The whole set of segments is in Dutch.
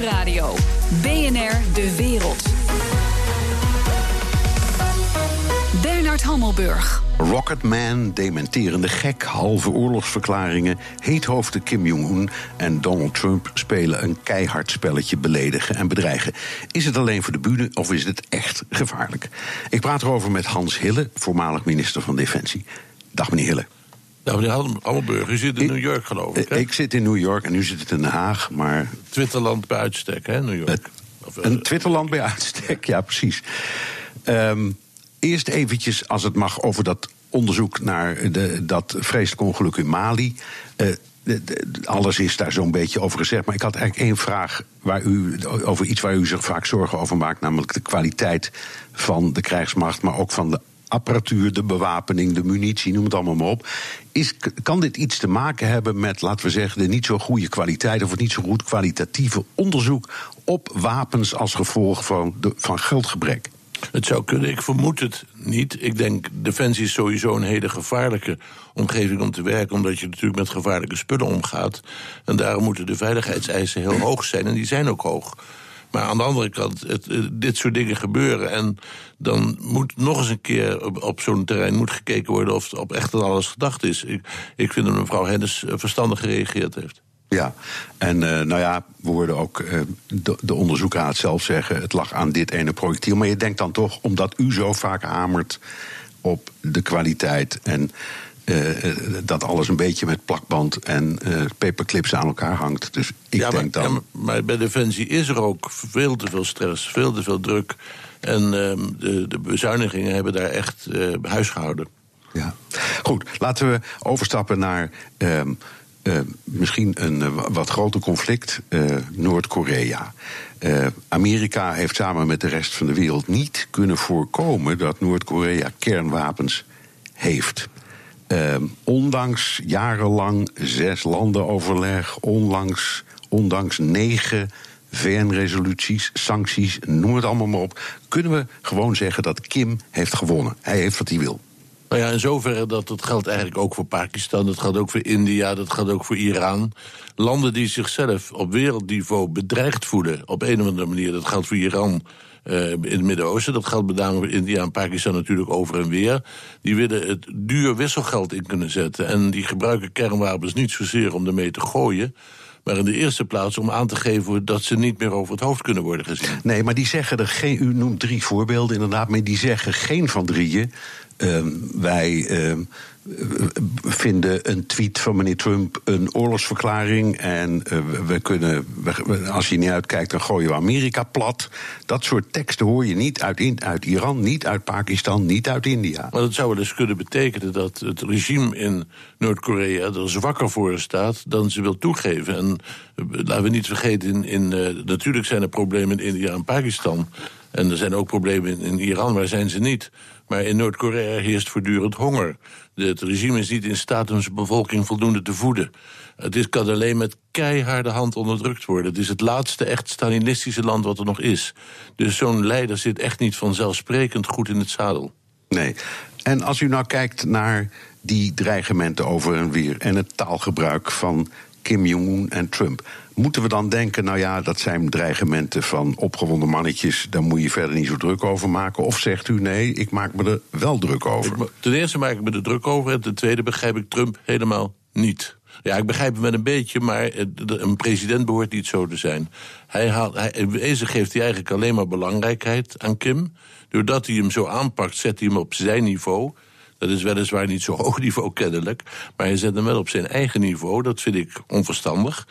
Nieuwsradio. BNR De Wereld. Bernard Hammelburg. Rocketman, dementerende gek, halve oorlogsverklaringen, heethoofden Kim Jong-un en Donald Trump spelen een keihard spelletje beledigen en bedreigen. Is het alleen voor de bühne of is het echt gevaarlijk? Ik praat erover met Hans Hille, voormalig minister van Defensie. Dag meneer Hille. Nou, meneer Hammelburg, u zit in New York, geloof ik. Hè? Ik zit in New York en u zit in Den Haag, maar. Twitterland bij uitstek, hè, New York? Of, een uh, Twitterland bij uitstek, ja, precies. Um, eerst eventjes, als het mag, over dat onderzoek naar de, dat vreselijke ongeluk in Mali. Uh, de, de, alles is daar zo'n beetje over gezegd. Maar ik had eigenlijk één vraag waar u, over iets waar u zich vaak zorgen over maakt. Namelijk de kwaliteit van de krijgsmacht, maar ook van de apparatuur, de bewapening, de munitie, noem het allemaal maar op. Is, kan dit iets te maken hebben met, laten we zeggen, de niet zo goede kwaliteit of het niet zo goed kwalitatieve onderzoek op wapens als gevolg van, de, van geldgebrek? Het zou kunnen, ik vermoed het niet. Ik denk, defensie is sowieso een hele gevaarlijke omgeving om te werken... omdat je natuurlijk met gevaarlijke spullen omgaat. En daarom moeten de veiligheidseisen heel hoog zijn, en die zijn ook hoog. Maar aan de andere kant, het, dit soort dingen gebeuren... en dan moet nog eens een keer op, zo'n terrein moet gekeken worden... of op echt aan alles gedacht is. Ik, ik vind dat mevrouw Hennis verstandig gereageerd heeft. Ja, en uh, nou ja, we hoorden ook uh, de, de onderzoekraad zelf zeggen... het lag aan dit ene projectiel. Maar je denkt dan toch, omdat u zo vaak hamert op de kwaliteit... en uh, dat alles een beetje met plakband en paperclips aan elkaar hangt. Dus ik ja, denk maar, dan... Ja, maar bij Defensie is er ook veel te veel stress, veel te veel druk... en ehm, de, de bezuinigingen hebben daar echt huis gehouden. Ja, goed. Laten we overstappen naar... ehm uh, misschien een uh, wat groter conflict, uh, Noord-Korea. Amerika heeft samen met de rest van de wereld niet kunnen voorkomen dat Noord-Korea kernwapens heeft. Ondanks jarenlang zes landen overleg, ondanks negen VN-resoluties, sancties, noem het allemaal maar op, kunnen we gewoon zeggen dat Kim heeft gewonnen. Hij heeft wat hij wil. Nou ja, in zoverre dat dat geldt eigenlijk ook voor Pakistan, dat geldt ook voor India, dat geldt ook voor Iran. Landen die zichzelf op wereldniveau bedreigd voelen, op een of andere manier. Dat geldt voor Iran uh, in het Midden-Oosten, dat geldt met name India en Pakistan natuurlijk over en weer. Die willen het duur wisselgeld in kunnen zetten. En die gebruiken kernwapens niet zozeer om ermee te gooien. Maar in de eerste plaats om aan te geven dat ze niet meer over het hoofd kunnen worden gezien. Nee, maar die zeggen er geen. U noemt drie voorbeelden inderdaad, maar die zeggen geen van drieën. Uh, wij uh, vinden een tweet van meneer Trump een oorlogsverklaring. En uh, we kunnen, als je niet uitkijkt, dan gooien we Amerika plat. Dat soort teksten hoor je niet uit, uit Iran, niet uit Pakistan, niet uit India. Maar dat zou wel eens kunnen betekenen dat het regime in Noord-Korea er zwakker voor staat dan ze wil toegeven. En laten we niet vergeten, in, in, natuurlijk zijn er problemen in India en Pakistan. En er zijn ook problemen in Iran, waar zijn ze niet. Maar in Noord-Korea heerst voortdurend honger. Het regime is niet in staat om zijn bevolking voldoende te voeden. Het is, kan alleen met keiharde hand onderdrukt worden. Het is het laatste echt Stalinistische land wat er nog is. Dus zo'n leider zit echt niet vanzelfsprekend goed in het zadel. Nee. En als u nou kijkt naar die dreigementen over en weer... en het taalgebruik van Kim Jong-un en Trump... Moeten we dan denken, nou ja, dat zijn dreigementen van opgewonden mannetjes, daar moet je verder niet zo druk over maken? Of zegt u nee, ik maak me er wel druk over? Ten eerste maak ik me er druk over en ten tweede begrijp ik Trump helemaal niet. Ja, ik begrijp hem wel een beetje, maar een president behoort niet zo te zijn. Hij haalt, hij, wezen geeft hij eigenlijk alleen maar belangrijkheid aan Kim. Doordat hij hem zo aanpakt, zet hij hem op zijn niveau. Dat is weliswaar niet zo hoog niveau kennelijk, maar hij zet hem wel op zijn eigen niveau. Dat vind ik onverstandig.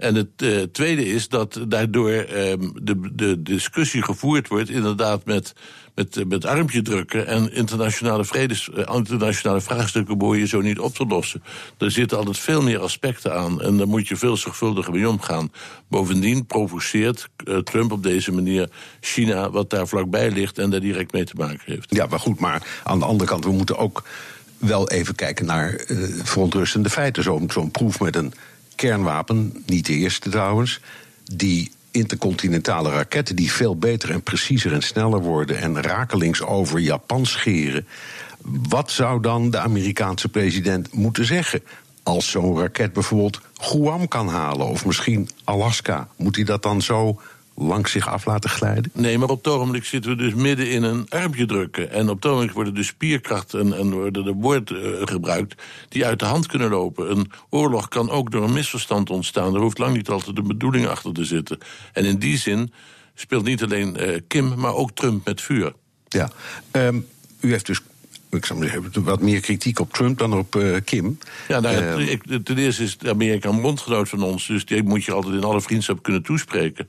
En het uh, tweede is dat daardoor um, de, de discussie gevoerd wordt, inderdaad met, met, met armpje drukken. En internationale, vredes, uh, internationale vraagstukken behoor je zo niet op te lossen. Er zitten altijd veel meer aspecten aan en daar moet je veel zorgvuldiger mee omgaan. Bovendien provoceert Trump op deze manier China, wat daar vlakbij ligt en daar direct mee te maken heeft. Ja, maar goed, maar aan de andere kant, we moeten ook wel even kijken naar verontrustende feiten. Zo'n zo proef met een kernwapen, niet de eerste trouwens, die intercontinentale raketten die veel beter en preciezer en sneller worden en rakelings over Japan scheren. Wat zou dan de Amerikaanse president moeten zeggen? als zo'n raket bijvoorbeeld Guam kan halen, of misschien Alaska, moet hij dat dan zo langs zich af laten glijden? Nee, maar op het ogenblik zitten we dus midden in een armpje drukken. En op het ogenblik worden de spierkracht en, en worden de woorden gebruikt die uit de hand kunnen lopen. Een oorlog kan ook door een misverstand ontstaan. Er hoeft lang niet altijd een bedoeling achter te zitten. En in die zin speelt niet alleen uh, Kim, maar ook Trump met vuur. Ja, um, u heeft dus ik zou zeggen, wat meer kritiek op Trump dan op uh, Kim. Ja, nou, uh, ik, ten eerste is Amerika een bondgenoot van ons, dus die moet je altijd in alle vriendschap kunnen toespreken.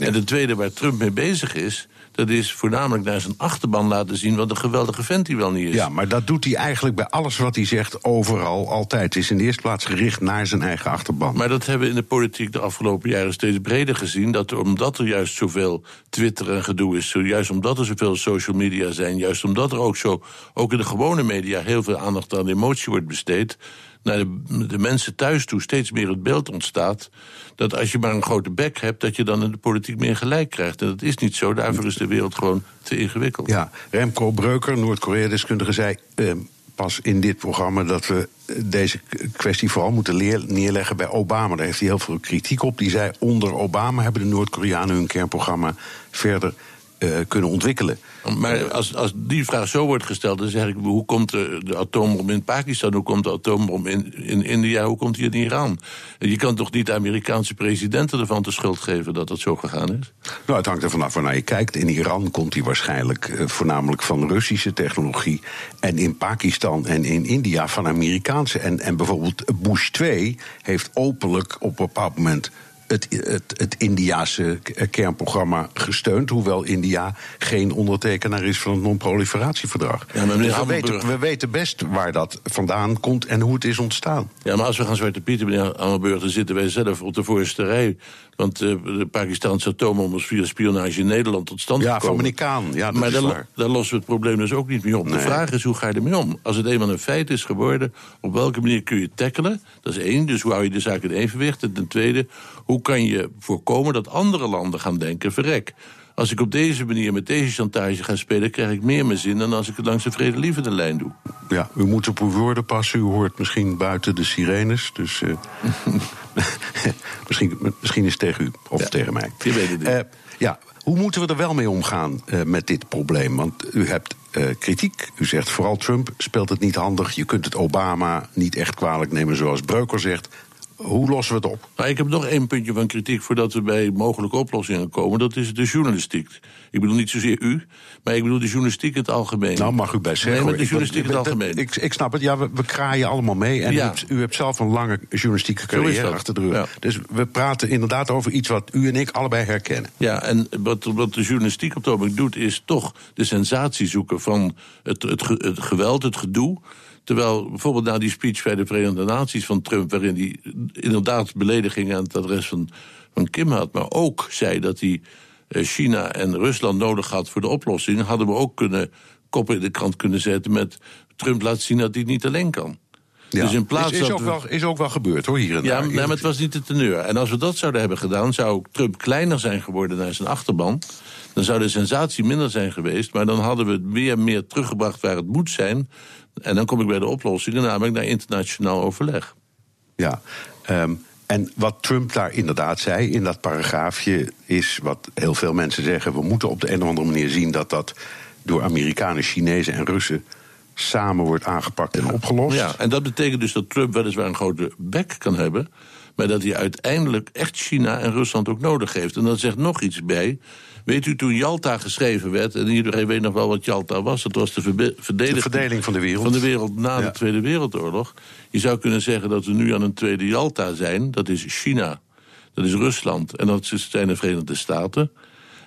Ja. En de tweede waar Trump mee bezig is, dat is voornamelijk naar zijn achterban laten zien wat een geweldige vent hij wel niet is. Ja, maar dat doet hij eigenlijk bij alles wat hij zegt overal altijd. Het is in de eerste plaats gericht naar zijn eigen achterban. Maar dat hebben we in de politiek de afgelopen jaren steeds breder gezien. Dat omdat er juist zoveel Twitter en gedoe is, juist omdat er zoveel social media zijn, juist omdat er ook zo, ook in de gewone media, heel veel aandacht aan emotie wordt besteed naar de, mensen thuis toe steeds meer het beeld ontstaat... dat als je maar een grote bek hebt, dat je dan in de politiek meer gelijk krijgt. En dat is niet zo, daarvoor is de wereld gewoon te ingewikkeld. Ja, Remco Breuker, Noord-Korea-deskundige, zei... Eh, pas in dit programma dat we deze kwestie vooral moeten neerleggen bij Obama. Daar heeft hij heel veel kritiek op. Die zei, onder Obama hebben de Noord-Koreanen hun kernprogramma verder uh, kunnen ontwikkelen. Maar als, als die vraag zo wordt gesteld, dan zeg ik: hoe komt de, de atoombom in Pakistan, hoe komt de atoombom in, in India, hoe komt die in Iran? Je kan toch niet de Amerikaanse presidenten ervan de schuld geven dat het zo gegaan is? Nou, het hangt er vanaf waar je kijkt. In Iran komt die waarschijnlijk uh, voornamelijk van Russische technologie. En in Pakistan en in India van Amerikaanse. En, en bijvoorbeeld Bush 2 heeft openlijk op een bepaald moment het, het, het Indiaanse kernprogramma gesteund. Hoewel India geen ondertekenaar is van het non-proliferatieverdrag. Ja, maar dus we, weten, we weten best waar dat vandaan komt en hoe het is ontstaan. Ja, maar als we gaan Zwarte Pieten, meneer Amelburg, dan zitten wij zelf op de voorste rij. Want uh, de Pakistanse atoombom was via spionage in Nederland tot stand ja, gekomen. Ja, van meneer Ja, dat maar is daar, waar. daar lossen we het probleem dus ook niet mee op. Nee. De vraag is, hoe ga je ermee om? Als het eenmaal een feit is geworden, op welke manier kun je het tackelen? Dat is één, dus hoe hou je de zaak in evenwicht? En ten tweede, hoe kan je voorkomen dat andere landen gaan denken... verrek, als ik op deze manier met deze chantage ga spelen... krijg ik meer mijn zin dan als ik het langs de vredelievende lijn doe. Ja, u moet op uw woorden passen. U hoort misschien buiten de sirenes. Dus uh, misschien, misschien is het tegen u of ja, tegen mij. Je weet het niet. Uh, ja, hoe moeten we er wel mee omgaan uh, met dit probleem? Want u hebt kritiek. U zegt vooral Trump speelt het niet handig. Je kunt het Obama niet echt kwalijk nemen zoals Breuker zegt. Hoe lossen we het op? Nou, ik heb nog één puntje van kritiek voordat we bij mogelijke oplossingen komen. Dat is de journalistiek. Ik bedoel niet zozeer u, maar ik bedoel de journalistiek in het algemeen. Nou, mag u best zeggen. Nee, maar de journalistiek in het algemeen. Ik, ik, snap het, ja, we, we kraaien allemaal mee. En ja. u, hebt, u, hebt, zelf een lange journalistieke carrière achter de rug. Ja. Dus we praten inderdaad over iets wat u en ik allebei herkennen. Ja, en wat, wat de journalistiek op het ogenblik doet, is toch de sensatie zoeken van het, het, het geweld, het gedoe. Terwijl bijvoorbeeld na die speech bij de Verenigde Naties van Trump, waarin hij inderdaad beledigingen aan het adres van, van Kim had, maar ook zei dat hij China en Rusland nodig had voor de oplossing, hadden we ook kunnen koppen in de krant kunnen zetten met Trump laat zien dat hij het niet alleen kan. Ja. Dus in plaats is, is, ook we... wel, is ook wel gebeurd hoor, hier en ja, daar. Ja, maar het was niet de teneur. En als we dat zouden hebben gedaan, zou Trump kleiner zijn geworden naar zijn achterban. Dan zou de sensatie minder zijn geweest. Maar dan hadden we het meer en meer teruggebracht waar het moet zijn. En dan kom ik bij de oplossingen, namelijk naar internationaal overleg. Ja, um, en wat Trump daar inderdaad zei in dat paragraafje is wat heel veel mensen zeggen: we moeten op de een of andere manier zien dat dat door Amerikanen, Chinezen en Russen samen wordt aangepakt en opgelost. Ja, en dat betekent dus dat Trump weliswaar een grote bek kan hebben, maar dat hij uiteindelijk echt China en Rusland ook nodig heeft. En dat zegt nog iets bij. Weet u, toen Jalta geschreven werd, en iedereen weet nog wel wat Jalta was, dat was de, verdeling, de verdeling van de wereld. Van de wereld na ja. de Tweede Wereldoorlog. Je zou kunnen zeggen dat we nu aan een tweede Jalta zijn. Dat is China, dat is Rusland en dat zijn de Verenigde Staten.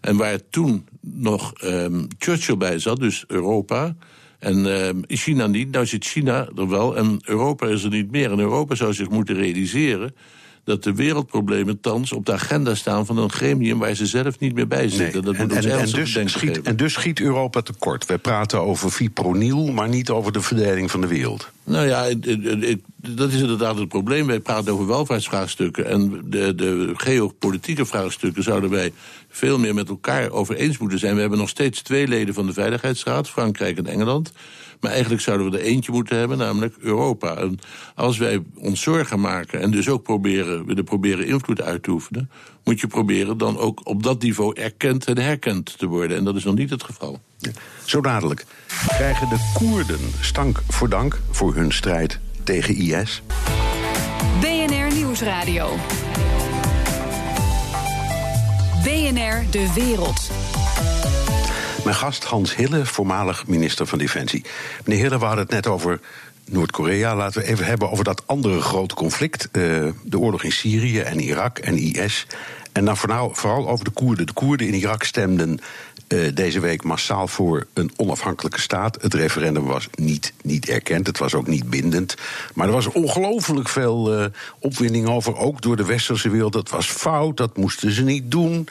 En waar toen nog um, Churchill bij zat, dus Europa. En um, China niet. Nou zit China er wel en Europa is er niet meer. En Europa zou zich moeten realiseren dat de wereldproblemen thans op de agenda staan van een gremium waar ze zelf niet meer bij zitten. Nee. Dat en, moet en, en, dus schiet, en dus schiet Europa tekort. We praten over fipronil, maar niet over de verdeling van de wereld. Nou ja, ik, dat is inderdaad het probleem. Wij praten over welvaartsvraagstukken. En de, de geopolitieke vraagstukken zouden wij veel meer met elkaar over eens moeten zijn. We hebben nog steeds twee leden van de Veiligheidsraad, Frankrijk en Engeland. Maar eigenlijk zouden we er eentje moeten hebben, namelijk Europa. En als wij ons zorgen maken en dus ook proberen, willen proberen invloed uit te oefenen, moet je proberen dan ook op dat niveau erkend en herkend te worden. En dat is nog niet het geval. Zo dadelijk krijgen de Koerden stank voor dank voor hun strijd tegen IS. BNR Nieuwsradio. BNR De Wereld. Mijn gast Hans Hille, voormalig minister van Defensie. Meneer Hille, we hadden het net over Noord-Korea. Laten we even hebben over dat andere grote conflict. Uh, de oorlog in Syrië en Irak en IS. En dan vooral over de Koerden. De Koerden in Irak stemden uh, deze week massaal voor een onafhankelijke staat. Het referendum was niet, niet erkend, het was ook niet bindend. Maar er was ongelooflijk veel uh, opwinding over, ook door de westerse wereld. Dat was fout, dat moesten ze niet doen.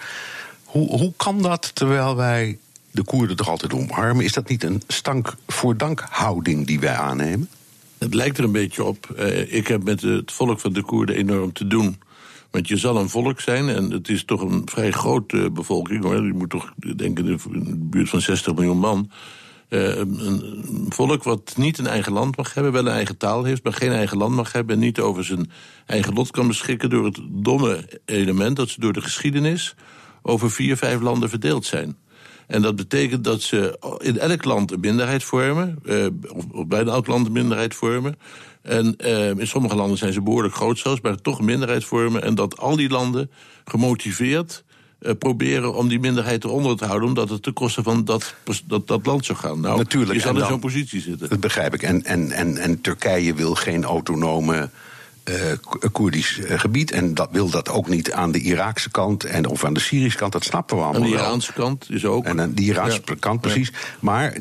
Hoe, hoe kan dat terwijl wij de Koerden toch altijd omarmen? Is dat niet een stank voor dank houding die wij aannemen? Het lijkt er een beetje op. Uh, ik heb met het volk van de Koerden enorm te doen. Want je zal een volk zijn en het is toch een vrij grote bevolking. Hoor. Je moet toch denken in de buurt van 60 miljoen man. Uh, een volk wat niet een eigen land mag hebben, wel een eigen taal heeft, maar geen eigen land mag hebben en niet over zijn eigen lot kan beschikken door het domme element dat ze door de geschiedenis over vier, vijf landen verdeeld zijn. En dat betekent dat ze in elk land een minderheid vormen, uh, of, of bijna elk land een minderheid vormen. En uh, in sommige landen zijn ze behoorlijk groot zelfs, maar toch een minderheid vormen. En dat al die landen gemotiveerd uh, proberen om die minderheid eronder te houden, omdat het ten koste van dat, dat, dat land zou gaan. Nou, Natuurlijk, je zal in zo'n positie zitten. Dat begrijp ik. En, en, en, en Turkije wil geen autonome Koerdisch gebied. En dat wil dat ook niet aan de Iraakse kant en, of aan de Syrische kant. Dat snappen we allemaal. Aan de Iraanse kant is ook. En aan de Iraanse ja. kant, precies. Ja. Maar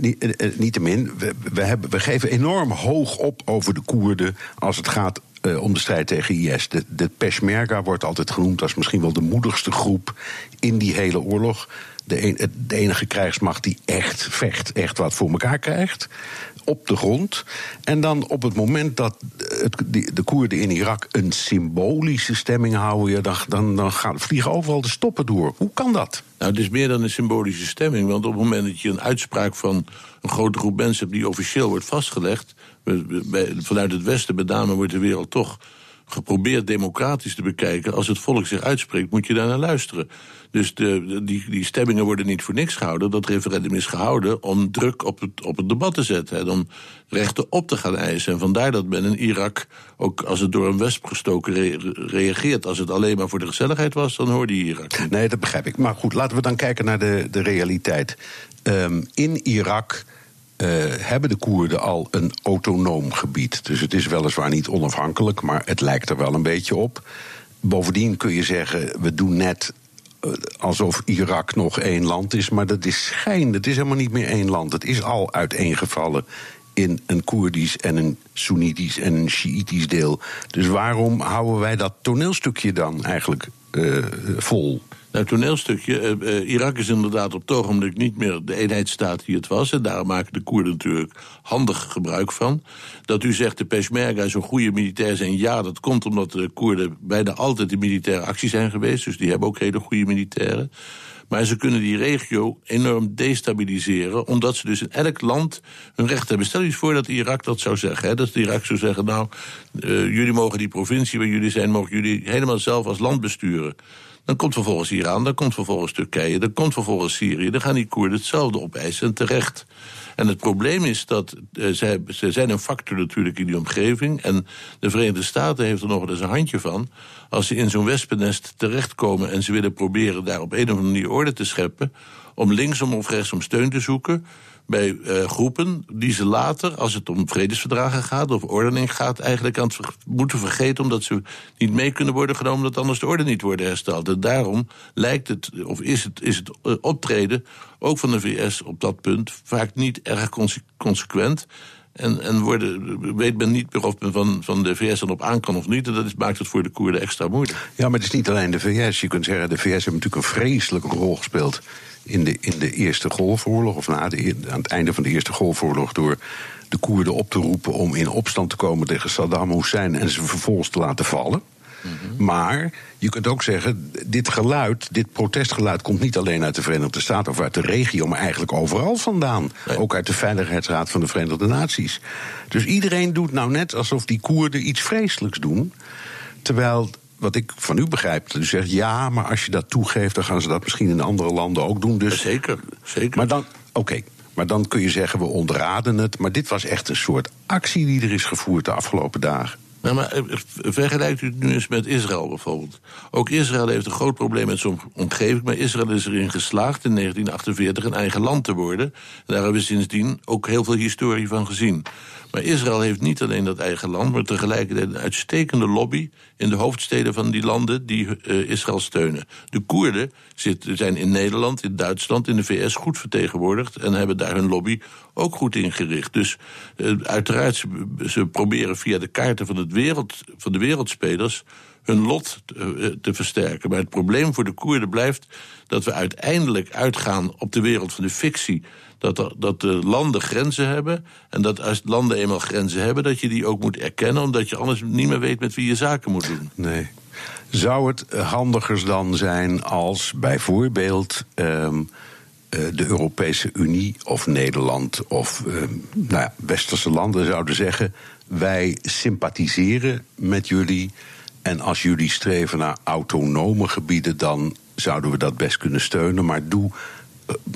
niettemin, we, we, hebben, we geven enorm hoog op over de Koerden als het gaat uh, om de strijd tegen IS. De, de Peshmerga wordt altijd genoemd als misschien wel de moedigste groep in die hele oorlog. De, enige krijgsmacht die echt vecht, echt wat voor elkaar krijgt op de grond. En dan op het moment dat het, de Koerden in Irak een symbolische stemming houden, dan, dan, dan vliegen overal de stoppen door. Hoe kan dat? Nou, het is meer dan een symbolische stemming. Want op het moment dat je een uitspraak van een grote groep mensen hebt die officieel wordt vastgelegd, vanuit het Westen met name wordt de wereld toch geprobeerd democratisch te bekijken. Als het volk zich uitspreekt, moet je daar naar luisteren. Dus de, die, die stemmingen worden niet voor niks gehouden. Dat referendum is gehouden om druk op het, op het debat te zetten. En om rechten op te gaan eisen. En vandaar dat men in Irak, ook als het door een wesp gestoken re reageert. Als het alleen maar voor de gezelligheid was, dan hoorde je Irak. Nee, dat begrijp ik. Maar goed, laten we dan kijken naar de, de realiteit. Um, in Irak. Uh, hebben de Koerden al een autonoom gebied. Dus het is weliswaar niet onafhankelijk, maar het lijkt er wel een beetje op. Bovendien kun je zeggen, we doen net alsof Irak nog één land is. Maar dat is schijn, het is helemaal niet meer één land. Het is al uiteengevallen in een Koerdisch en een Soenitisch en een Shiïtisch deel. Dus waarom houden wij dat toneelstukje dan eigenlijk uh, vol? Nou, toneelstukje. Uh, Irak is inderdaad op het ogenblik niet meer de eenheidsstaat die het was. En daar maken de Koerden natuurlijk handig gebruik van. Dat u zegt de Peshmerga zo'n goede militair zijn. Ja, dat komt omdat de Koerden bijna altijd in militaire actie zijn geweest. Dus die hebben ook hele goede militairen. Maar ze kunnen die regio enorm destabiliseren, omdat ze dus in elk land hun recht hebben. Stel je eens voor dat Irak dat zou zeggen. Hè, dat Irak zou zeggen: Nou, uh, jullie mogen die provincie waar jullie zijn, mogen jullie helemaal zelf als land besturen. Dan komt vervolgens Iran, dan komt vervolgens Turkije, dan komt vervolgens Syrië. Dan gaan die Koerden hetzelfde opeisen en terecht. En het probleem is dat uh, zij, ze zijn een factor natuurlijk in die omgeving. En de Verenigde Staten heeft er nog eens een handje van. Als ze in zo'n wespennest terechtkomen en ze willen proberen daar op een of andere manier orde te scheppen. om linksom of rechtsom steun te zoeken bij uh, groepen die ze later, als het om vredesverdragen gaat of ordening gaat, eigenlijk aan het moeten vergeten, omdat ze niet mee kunnen worden genomen, omdat anders de orde niet wordt hersteld. En daarom lijkt het, of is het, is het uh, optreden, ook van de VS op dat punt, vaak niet erg conse consequent. En, en worden, weet men niet of men van, van de VS dan op aan kan of niet. En dat is, maakt het voor de Koerden extra moeilijk. Ja, maar het is niet alleen de VS. Je kunt zeggen, de VS heeft natuurlijk een vreselijke rol gespeeld in de, in de Eerste Golfoorlog, of na aan het einde van de Eerste Golfoorlog, door de Koerden op te roepen om in opstand te komen tegen Saddam Hussein en ze vervolgens te laten vallen. Mhm. Maar je kunt ook zeggen, dit geluid, dit protestgeluid komt niet alleen uit de Verenigde Staten of uit de regio, maar eigenlijk overal vandaan. Ook uit de Veiligheidsraad van de Verenigde Naties. Dus iedereen doet nou net alsof die Koerden iets vreselijks doen. Terwijl wat ik van u begrijp, u zegt ja, maar als je dat toegeeft, dan gaan ze dat misschien in andere landen ook doen. Dus, zeker, zeker. Maar dan, oké, maar dan kun je zeggen we ontraden het. Maar dit was echt een soort actie die er is gevoerd de afgelopen dagen. Nou, maar eh, vergelijkt u het nu eens met Israël bijvoorbeeld. Ook Israël heeft een groot probleem met zijn omgeving, maar Israël is erin geslaagd in 1948 een eigen land te worden. En daar hebben we sindsdien ook heel veel historie van gezien. Maar Israël heeft niet alleen dat eigen land, maar tegelijkertijd een uitstekende lobby in de hoofdsteden van die landen die uh, Israël steunen. De Koerden zijn in Nederland, in Duitsland, in de VS goed vertegenwoordigd en hebben daar hun lobby ook goed ingericht. Dus uh, uiteraard, ze, ze, proberen via de kaarten van, het wereld, van de wereldspelers hun lot te, uh, te versterken. Maar het probleem voor de Koerden blijft dat we uiteindelijk uitgaan op de wereld van de fictie dat, dat de landen grenzen hebben. En dat als landen eenmaal grenzen hebben, dat je die ook moet erkennen, omdat je anders niet meer weet met wie je zaken moet doen. Nee. Zou het handiger dan zijn als bijvoorbeeld um, de Europese Unie of Nederland of uh, nou ja, westerse landen zouden zeggen: wij sympathiseren met jullie. En als jullie streven naar autonome gebieden, dan zouden we dat best kunnen steunen. Maar doe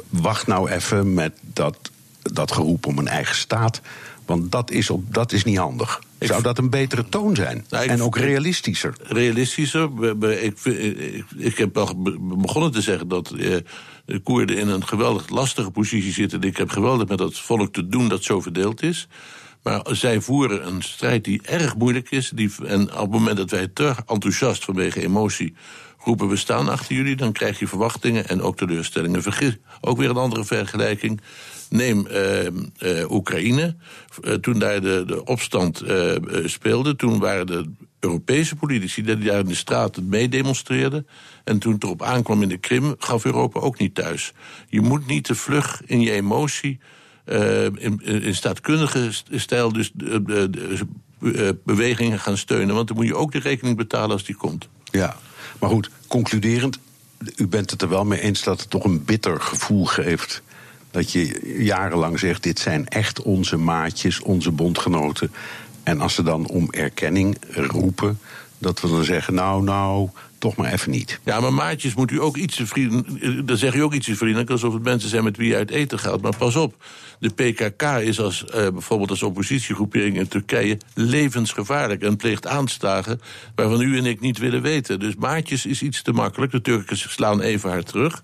wacht nou even met dat, dat geroep om een eigen staat. Want dat is, op, dat is niet handig. Zou dat een betere toon zijn? Nou, en ook realistischer? Realistischer. Ik, ik, ik, heb al begonnen te zeggen dat eh, de Koerden in een geweldig lastige positie zitten. Ik heb geweldig met dat volk te doen dat zo verdeeld is. Maar zij voeren een strijd die erg moeilijk is. Die, en op het moment dat wij te enthousiast vanwege emotie roepen we staan achter jullie, dan krijg je verwachtingen en ook teleurstellingen. Vergis, ook weer een andere vergelijking. Neem uh, uh, Oekraïne. Uh, toen daar de, de opstand speelde, toen waren de Europese politici die daar in de straten mee demonstreerden. En toen het erop aankwam in de Krim, gaf Europa ook niet thuis. Je moet niet te vlug in je emotie. in, in staatkundige stijl, dus bewegingen gaan steunen. Want dan moet je ook de rekening betalen als die komt. Ja, maar goed, concluderend, u bent het er wel mee eens dat het toch een bitter gevoel geeft. Dat je jarenlang zegt: dit zijn echt onze maatjes, onze bondgenoten. En als ze dan om erkenning roepen, dat we dan zeggen: nou, nou, toch maar even niet. Ja, maar maatjes moet u ook iets vrienden. Dan zeg je ook iets vriendelijk, alsof het mensen zijn met wie je uit eten gaat. Maar pas op, de PKK is als, uh, bijvoorbeeld als oppositiegroepering in Turkije levensgevaarlijk en pleegt aanslagen waarvan u en ik niet willen weten. Dus maatjes is iets te makkelijk. De Turken slaan even hard terug.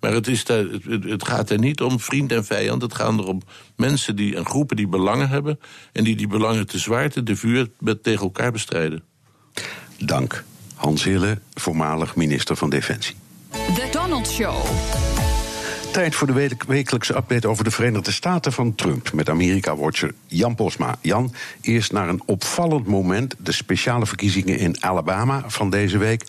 Maar het, is het, het gaat er niet om vriend en vijand. Het gaat er om mensen die, en groepen die belangen hebben. en die die belangen te zwaarte, de vuur met, tegen elkaar bestrijden. Dank. Hans Hille, voormalig minister van Defensie. The Donald Show. Tijd voor de wekelijkse update over de Verenigde Staten van Trump. Met Amerika-watcher Jan Posma. Jan, eerst naar een opvallend moment. De speciale verkiezingen in Alabama van deze week.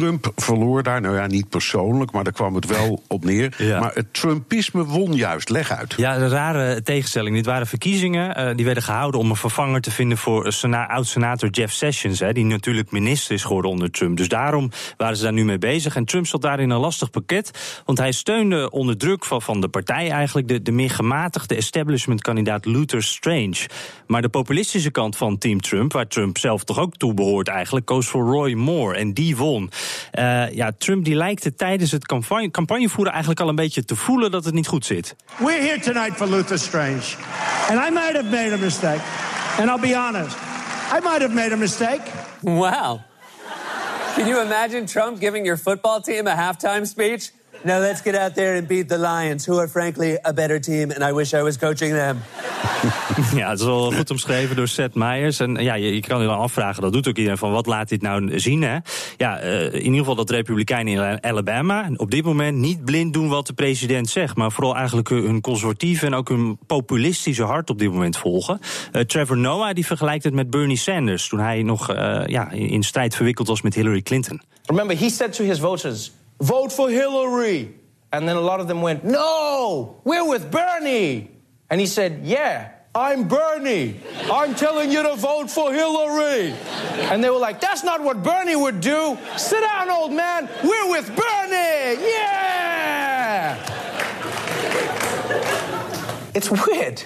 Trump verloor daar, nou ja, niet persoonlijk, maar daar kwam het wel op neer. Maar het Trumpisme won juist. Leg uit. Ja, een rare tegenstelling. Dit waren verkiezingen uh, die werden gehouden om een vervanger te vinden voor oud-senator Jeff Sessions, hè, die natuurlijk minister is geworden onder Trump. Dus daarom waren ze daar nu mee bezig. En Trump zat daar in een lastig pakket, want hij steunde onder druk van, van de partij eigenlijk de, de meer gematigde establishment-kandidaat Luther Strange. Maar de populistische kant van Team Trump, waar Trump zelf toch ook toe behoort eigenlijk, koos voor Roy Moore. En die won. Uh, ja, Trump die lijkt het tijdens het campagne, campagnevoeren eigenlijk al een beetje te voelen dat het niet goed zit. We're here tonight for Luther Strange. And I might have made a mistake. And I'll be honest. I might have made a mistake. Wow. Can you imagine Trump giving your football team a halftime speech? Now let's get out there and beat the Lions, who are frankly a better team, and I wish I was coaching them. ja, het is wel goed omschreven door Seth Meyers. En ja, je, je, kan je dan afvragen, dat doet ook iedereen, van wat laat dit nou zien? Hè? Ja, uh, in ieder geval dat Republikeinen in Alabama op dit moment niet blind doen wat de president zegt, maar vooral eigenlijk hun conservatieve en ook hun populistische hart op dit moment volgen. Uh, Trevor Noah die vergelijkt het met Bernie Sanders toen hij nog uh, ja, in strijd verwikkeld was met Hillary Clinton. Remember, he said to his voters. Vote for Hillary. And then a lot of them went, no, we're with Bernie. And he said, yeah, I'm Bernie. I'm telling you to vote for Hillary. And they were like, That's not what Bernie would do. Sit down, old man. We're with Bernie. Yeah. It's weird.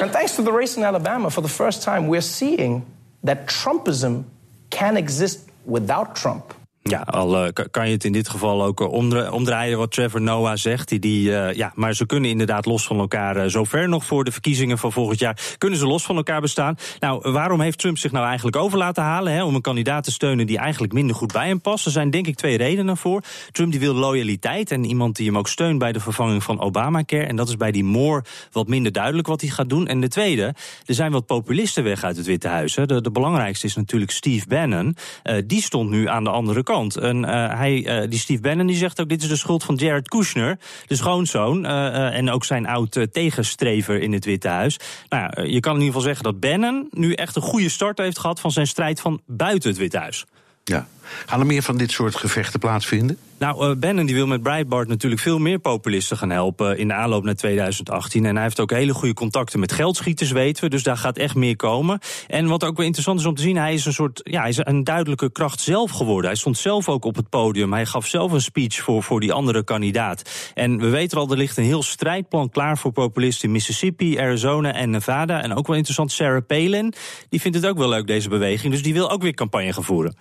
And thanks to the race in Alabama, for the first time, we're seeing that Trumpism can exist without Trump. Ja, al uh, kan je het in dit geval ook uh, omdraaien wat Trevor Noah zegt. Die, die, uh, ja, maar ze kunnen inderdaad los van elkaar, zover nog voor de verkiezingen van volgend jaar, kunnen ze los van elkaar bestaan. Nou, waarom heeft Trump zich nou eigenlijk over laten halen hè, om een kandidaat te steunen die eigenlijk minder goed bij hem past? Er zijn denk ik twee redenen voor. Trump die wil loyaliteit en iemand die hem ook steunt bij de vervanging van Obamacare. En dat is bij die Moore wat minder duidelijk wat hij gaat doen. En de tweede, er zijn wat populisten weg uit het Witte Huis. Hè. De, de belangrijkste is natuurlijk Steve Bannon. die stond nu aan de andere kant. En uh, hij, uh, die Steve Bannon die zegt ook: dit is de schuld van Jared Kushner, de schoonzoon. Uh, en ook zijn oud tegenstrever in het Witte Huis. Nou je kan in ieder geval zeggen dat Bannon nu echt een goede start heeft gehad van zijn strijd van buiten het Witte Huis. Ja. Gaan er meer van dit soort gevechten plaatsvinden? Nou, uh, Bannon die wil met Breitbart natuurlijk veel meer populisten gaan helpen in de aanloop naar 2018. En hij heeft ook hele goede contacten met geldschieters, weten we. Dus daar gaat echt meer komen. En wat ook wel interessant is om te zien, hij is een soort, ja, hij is een duidelijke kracht zelf geworden. Hij stond zelf ook op het podium. Hij gaf zelf een speech voor, voor die andere kandidaat. En we weten al, er ligt een heel strijdplan klaar voor populisten in Mississippi, Arizona en Nevada. En ook wel interessant, Sarah Palin, die vindt het ook wel leuk, deze beweging. Dus die wil ook weer campagne gaan voeren.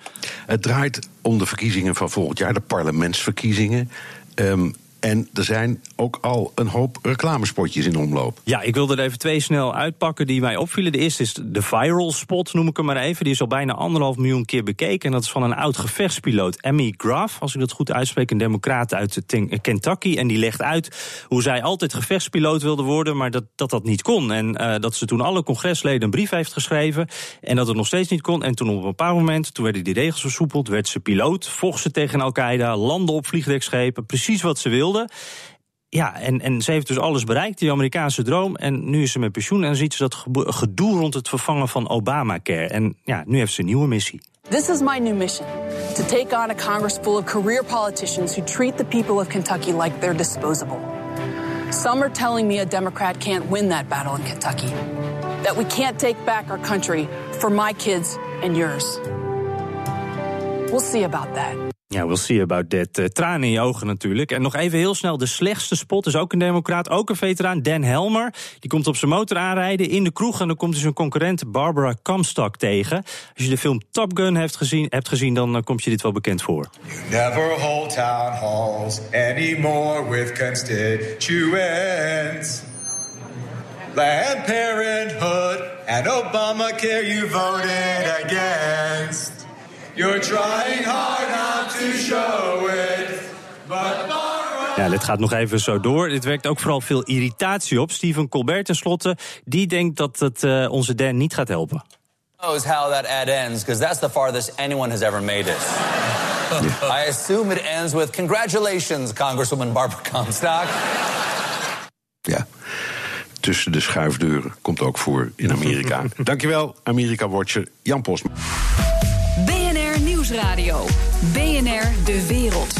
Het om de verkiezingen van volgend jaar, de parlementsverkiezingen. Um, en er zijn ook al een hoop reclamespotjes in omloop. Ja, ik wilde er even twee snel uitpakken die mij opvielen. De eerste is de viral spot, noem ik hem maar even. Die is al bijna anderhalf miljoen keer bekeken. En dat is van een oud gevechtspiloot, Emmy Graf, als ik dat goed uitspreek, een democraat uit Kentucky. En die legt uit hoe zij altijd gevechtspiloot wilde worden, maar dat dat, dat niet kon. En uh, dat ze toen alle congresleden een brief heeft geschreven. En dat het nog steeds niet kon. En toen op een bepaald moment, toen werden die regels versoepeld, werd ze piloot, vocht ze tegen Al-Qaeda, landde op vliegdekschepen, precies wat ze wilde. Ja, en, en ze heeft dus alles bereikt, die Amerikaanse droom. En nu is ze met pensioen en ziet ze dat gedoe rond het vervangen van Obamacare. En ja, nu heeft ze een nieuwe missie. This is my new mission. To take on a Congress full of career politicians who treat the people of Kentucky like they're disposable. Some are telling me a Democrat can't win that battle in Kentucky. That we can't take back our country for my kids and yours. We'll see about that. Ja, we'll see about that. Uh, tranen in je ogen natuurlijk. En nog even heel snel, de slechtste spot is ook een democraat, ook een veteraan, Dan Helmer. Die komt op zijn motor aanrijden in de kroeg en dan komt hij zijn concurrent Barbara Comstock tegen. Als je de film Top Gun hebt gezien, hebt gezien dan uh, komt je dit wel bekend voor. You never hold town halls anymore with constituents. Planned Parenthood and Obamacare you voted against. You're trying hard not to show it, but ja, dit gaat nog even zo door. Dit werkt ook vooral veel irritatie op. Stephen Colbert tenslotte, die denkt dat het uh, onze Dan niet gaat helpen. knows how that ad ends, because that's the farthest anyone has ever made it. I assume it ends with congratulations, Congresswoman Barbara Comstock. Ja, tussen de schuifdeuren komt ook voor in Amerika. Dankjewel, Amerika-watcher Jan Posma. Nieuwsradio. BNR De Wereld.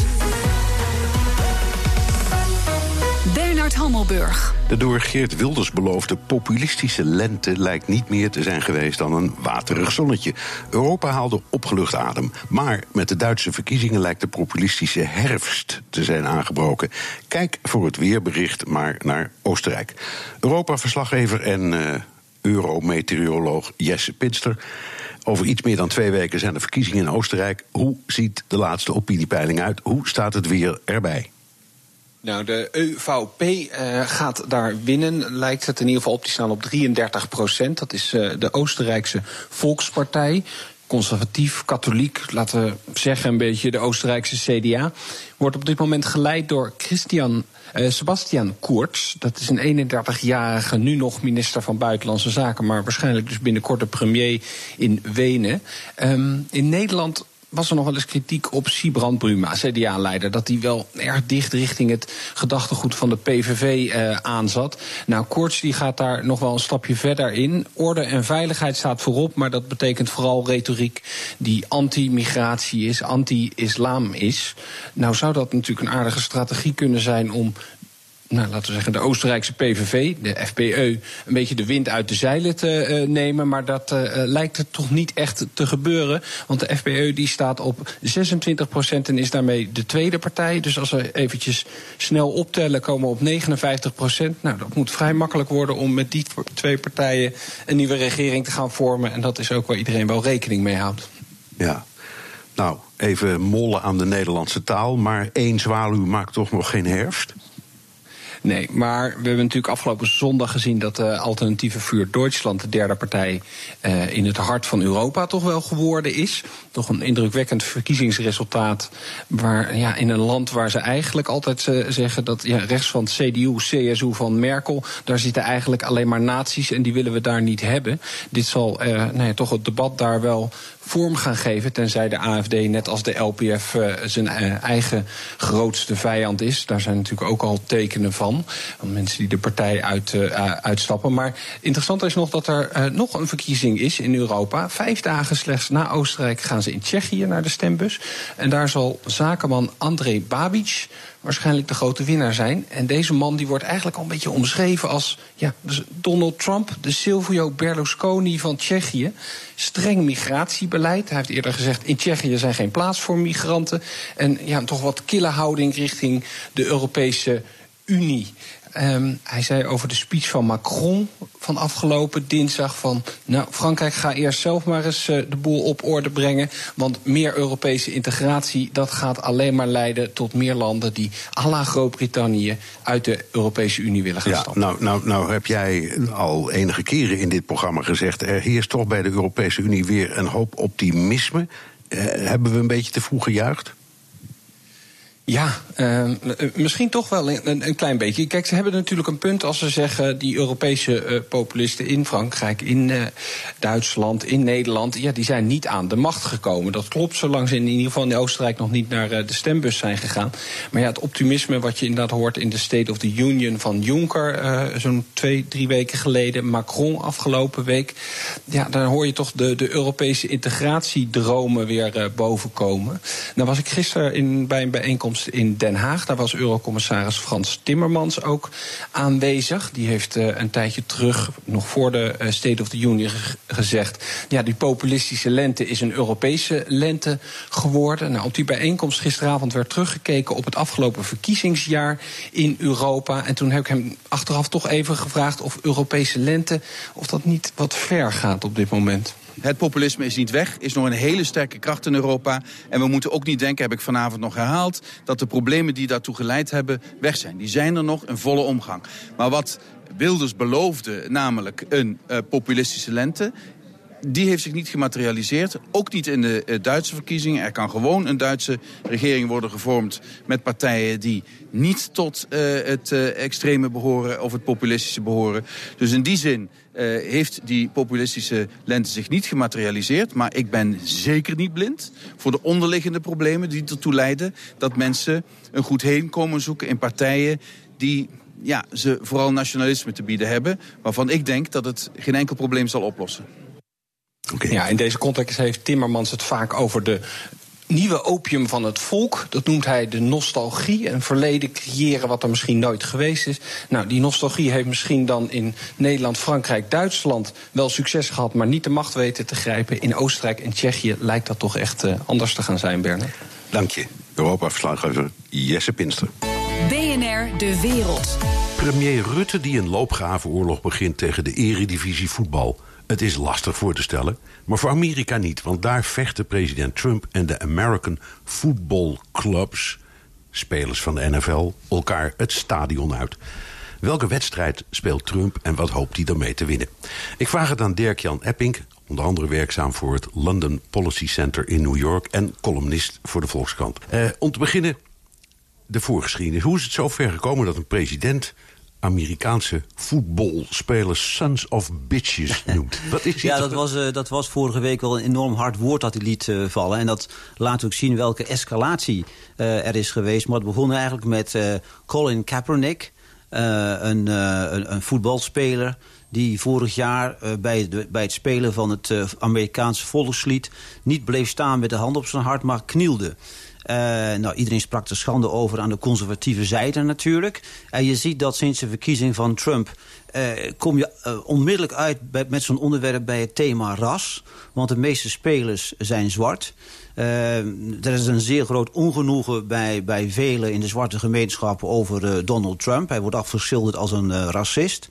Bernard Hammelburg. De door Geert Wilders beloofde populistische lente lijkt niet meer te zijn geweest dan een waterig zonnetje. Europa haalde opgelucht adem. Maar met de Duitse verkiezingen lijkt de populistische herfst te zijn aangebroken. Kijk voor het weerbericht maar naar Oostenrijk. Europa-verslaggever en uh, eurometeoroloog Jesse Pinster. Over iets meer dan twee weken zijn de verkiezingen in Oostenrijk. Hoe ziet de laatste opiniepeiling uit? Hoe staat het weer erbij? Nou, de EVP uh, gaat daar winnen, lijkt het in ieder geval op. Die staan op 33 procent. Dat is uh, de Oostenrijkse Volkspartij. Conservatief, katholiek, laten we zeggen een beetje de Oostenrijkse CDA. Wordt op dit moment geleid door Christian uh, Sebastian Kurz. Dat is een 31-jarige, nu nog minister van Buitenlandse Zaken, maar waarschijnlijk dus binnenkort de premier in Wenen. Um, in Nederland was er nog wel eens kritiek op Sibrand Bruma, CDA-leider, dat hij wel erg dicht richting het gedachtegoed van de PVV uh, aanzat. Nou, Koorts die gaat daar nog wel een stapje verder in. Orde en veiligheid staat voorop, maar dat betekent vooral retoriek die anti-migratie is, anti-islam is. Nou zou dat natuurlijk een aardige strategie kunnen zijn om nou, laten we zeggen, de Oostenrijkse PVV, de FPE, een beetje de wind uit de zeilen te uh, nemen. Maar dat uh, lijkt het toch niet echt te gebeuren. Want de FPE die staat op 26 procent en is daarmee de tweede partij. Dus als we eventjes snel optellen, komen we op 59 procent. Nou, dat moet vrij makkelijk worden om met die twee partijen een nieuwe regering te gaan vormen. En dat is ook waar iedereen wel rekening mee houdt. Ja. Nou, even mollen aan de Nederlandse taal. Maar één zwaluw maakt toch nog geen herfst? Nee, maar we hebben natuurlijk afgelopen zondag gezien dat de alternatieve vuur Duitsland, de derde partij uh, in het hart van Europa, toch wel geworden is. Toch een indrukwekkend verkiezingsresultaat. Waar, ja, in een land waar ze eigenlijk altijd uh, zeggen dat ja, rechts van CDU, CSU van Merkel, daar zitten eigenlijk alleen maar naties en die willen we daar niet hebben. Dit zal nou ja, toch het debat daar wel vorm gaan geven. Tenzij de AFD, net als de LPF, uh, zijn uh, eigen grootste vijand is. Daar zijn natuurlijk ook al tekenen van. Van mensen die de partij uit, uh, uitstappen. Maar interessant is nog dat er nog een verkiezing is in Europa. Vijf dagen slechts na Oostenrijk gaan ze in Tsjechië naar de stembus. En daar zal zakenman André Babic waarschijnlijk de grote winnaar zijn. En deze man die wordt eigenlijk al een beetje omschreven als ja, dus Donald Trump, de Silvio Berlusconi van Tsjechië. Streng migratiebeleid. Hij heeft eerder gezegd: in Tsjechië zijn geen plaats voor migranten. En ja, toch wat kille houding richting de Europese Unie. Um, hij zei over de speech van Macron van afgelopen dinsdag van... nou, Frankrijk ga eerst zelf maar eens uh, de boel op orde brengen... want meer Europese integratie, dat gaat alleen maar leiden tot meer landen... die à la Groot-Brittannië uit de Europese Unie willen gaan ja, stappen. Nou, nou, nou heb jij al enige keren in dit programma gezegd... er heerst toch bij de Europese Unie weer een hoop optimisme. Uh, hebben we een beetje te vroeg gejuicht? Ja, uh, misschien toch wel een, een, klein beetje. Kijk, ze hebben natuurlijk een punt als ze zeggen... die Europese uh, populisten in Frankrijk, in uh, Duitsland, in Nederland... ja, die zijn niet aan de macht gekomen. Dat klopt, zolang ze in ieder geval in Oostenrijk... nog niet naar de stembus zijn gegaan. Maar ja, het optimisme wat je inderdaad hoort in de State of the Union van Juncker... zo'n twee, drie weken geleden, Macron afgelopen week... ja, daar hoor je toch de, de Europese integratiedromen weer bovenkomen. Nou was ik gisteren in, bij een bijeenkomst in Den Haag. Daar was Eurocommissaris Frans Timmermans ook aanwezig. Die heeft uh, een tijdje terug, nog voor de uh, State of the Union, gezegd... ja, die populistische lente is een Europese lente geworden. Nou, op die bijeenkomst gisteravond werd teruggekeken... op het afgelopen verkiezingsjaar in Europa. En toen heb ik hem achteraf toch even gevraagd of Europese lente... of dat niet wat ver gaat op dit moment. Het populisme is niet weg, is nog een hele sterke kracht in Europa. En we moeten ook niet denken, heb ik vanavond nog herhaald... dat de problemen die daartoe geleid hebben weg zijn. Die zijn er nog in volle omgang. Maar wat Wilders beloofde, namelijk een uh, populistische lente die heeft zich niet gematerialiseerd. Ook niet in de uh, Duitse verkiezingen. Er kan gewoon een Duitse regering worden gevormd met partijen die niet tot uh, het uh, extreme behoren of het populistische behoren. Dus in die zin heeft die populistische lente zich niet gematerialiseerd. Maar ik ben zeker niet blind voor de onderliggende problemen die ertoe leiden dat mensen een goed heen komen zoeken in partijen die ja, ze vooral nationalisme te bieden hebben. Waarvan ik denk dat het geen enkel probleem zal oplossen. Okay. Ja, in deze context heeft Timmermans het vaak over de nieuwe opium van het volk. Dat noemt hij de nostalgie. Een verleden creëren wat er misschien nooit geweest is. Nou, die nostalgie heeft misschien dan in Nederland, Frankrijk, Duitsland wel succes gehad, maar niet de macht weten te grijpen. In Oostenrijk en Tsjechië lijkt dat toch echt uh, anders te gaan zijn, Bernard. Dank je. Europa-verslaggever Jesse Pinster. BNR De Wereld. Premier Rutte die een loopgravenoorlog begint tegen de eredivisie voetbal. Het is lastig voor te stellen, maar voor Amerika niet. Want daar vechten president Trump en de American Football Clubs, spelers van de NFL, elkaar het stadion uit. Welke wedstrijd speelt Trump en wat hoopt hij daarmee te winnen? Ik vraag het aan Dirk-Jan Epping, onder andere werkzaam voor het London Policy Center in New York en columnist voor de Volkskrant. Eh, om te beginnen de voorgeschiedenis. Hoe is het zo ver gekomen dat een president Amerikaanse voetbalspelers sons of bitches noemt. Wat is ja, dat was, uh, dat was vorige week wel een enorm hard woord dat hij liet uh, vallen. En dat laat ook zien welke escalatie uh, er is geweest. Maar het begon eigenlijk met Colin Kaepernick, een, een, een, voetbalspeler... die vorig jaar bij, de, bij het spelen van het Amerikaanse volkslied... niet bleef staan met de hand op zijn hart, maar knielde. Uh, nou, iedereen sprak er schande over aan de conservatieve zijde natuurlijk. En je ziet dat sinds de verkiezing van Trump... Uh, kom je uh, onmiddellijk uit bij, met zo'n onderwerp bij het thema ras. Want de meeste spelers zijn zwart. er is een zeer groot ongenoegen bij, bij velen in de zwarte gemeenschappen over Donald Trump. Hij wordt afgeschilderd als een racist.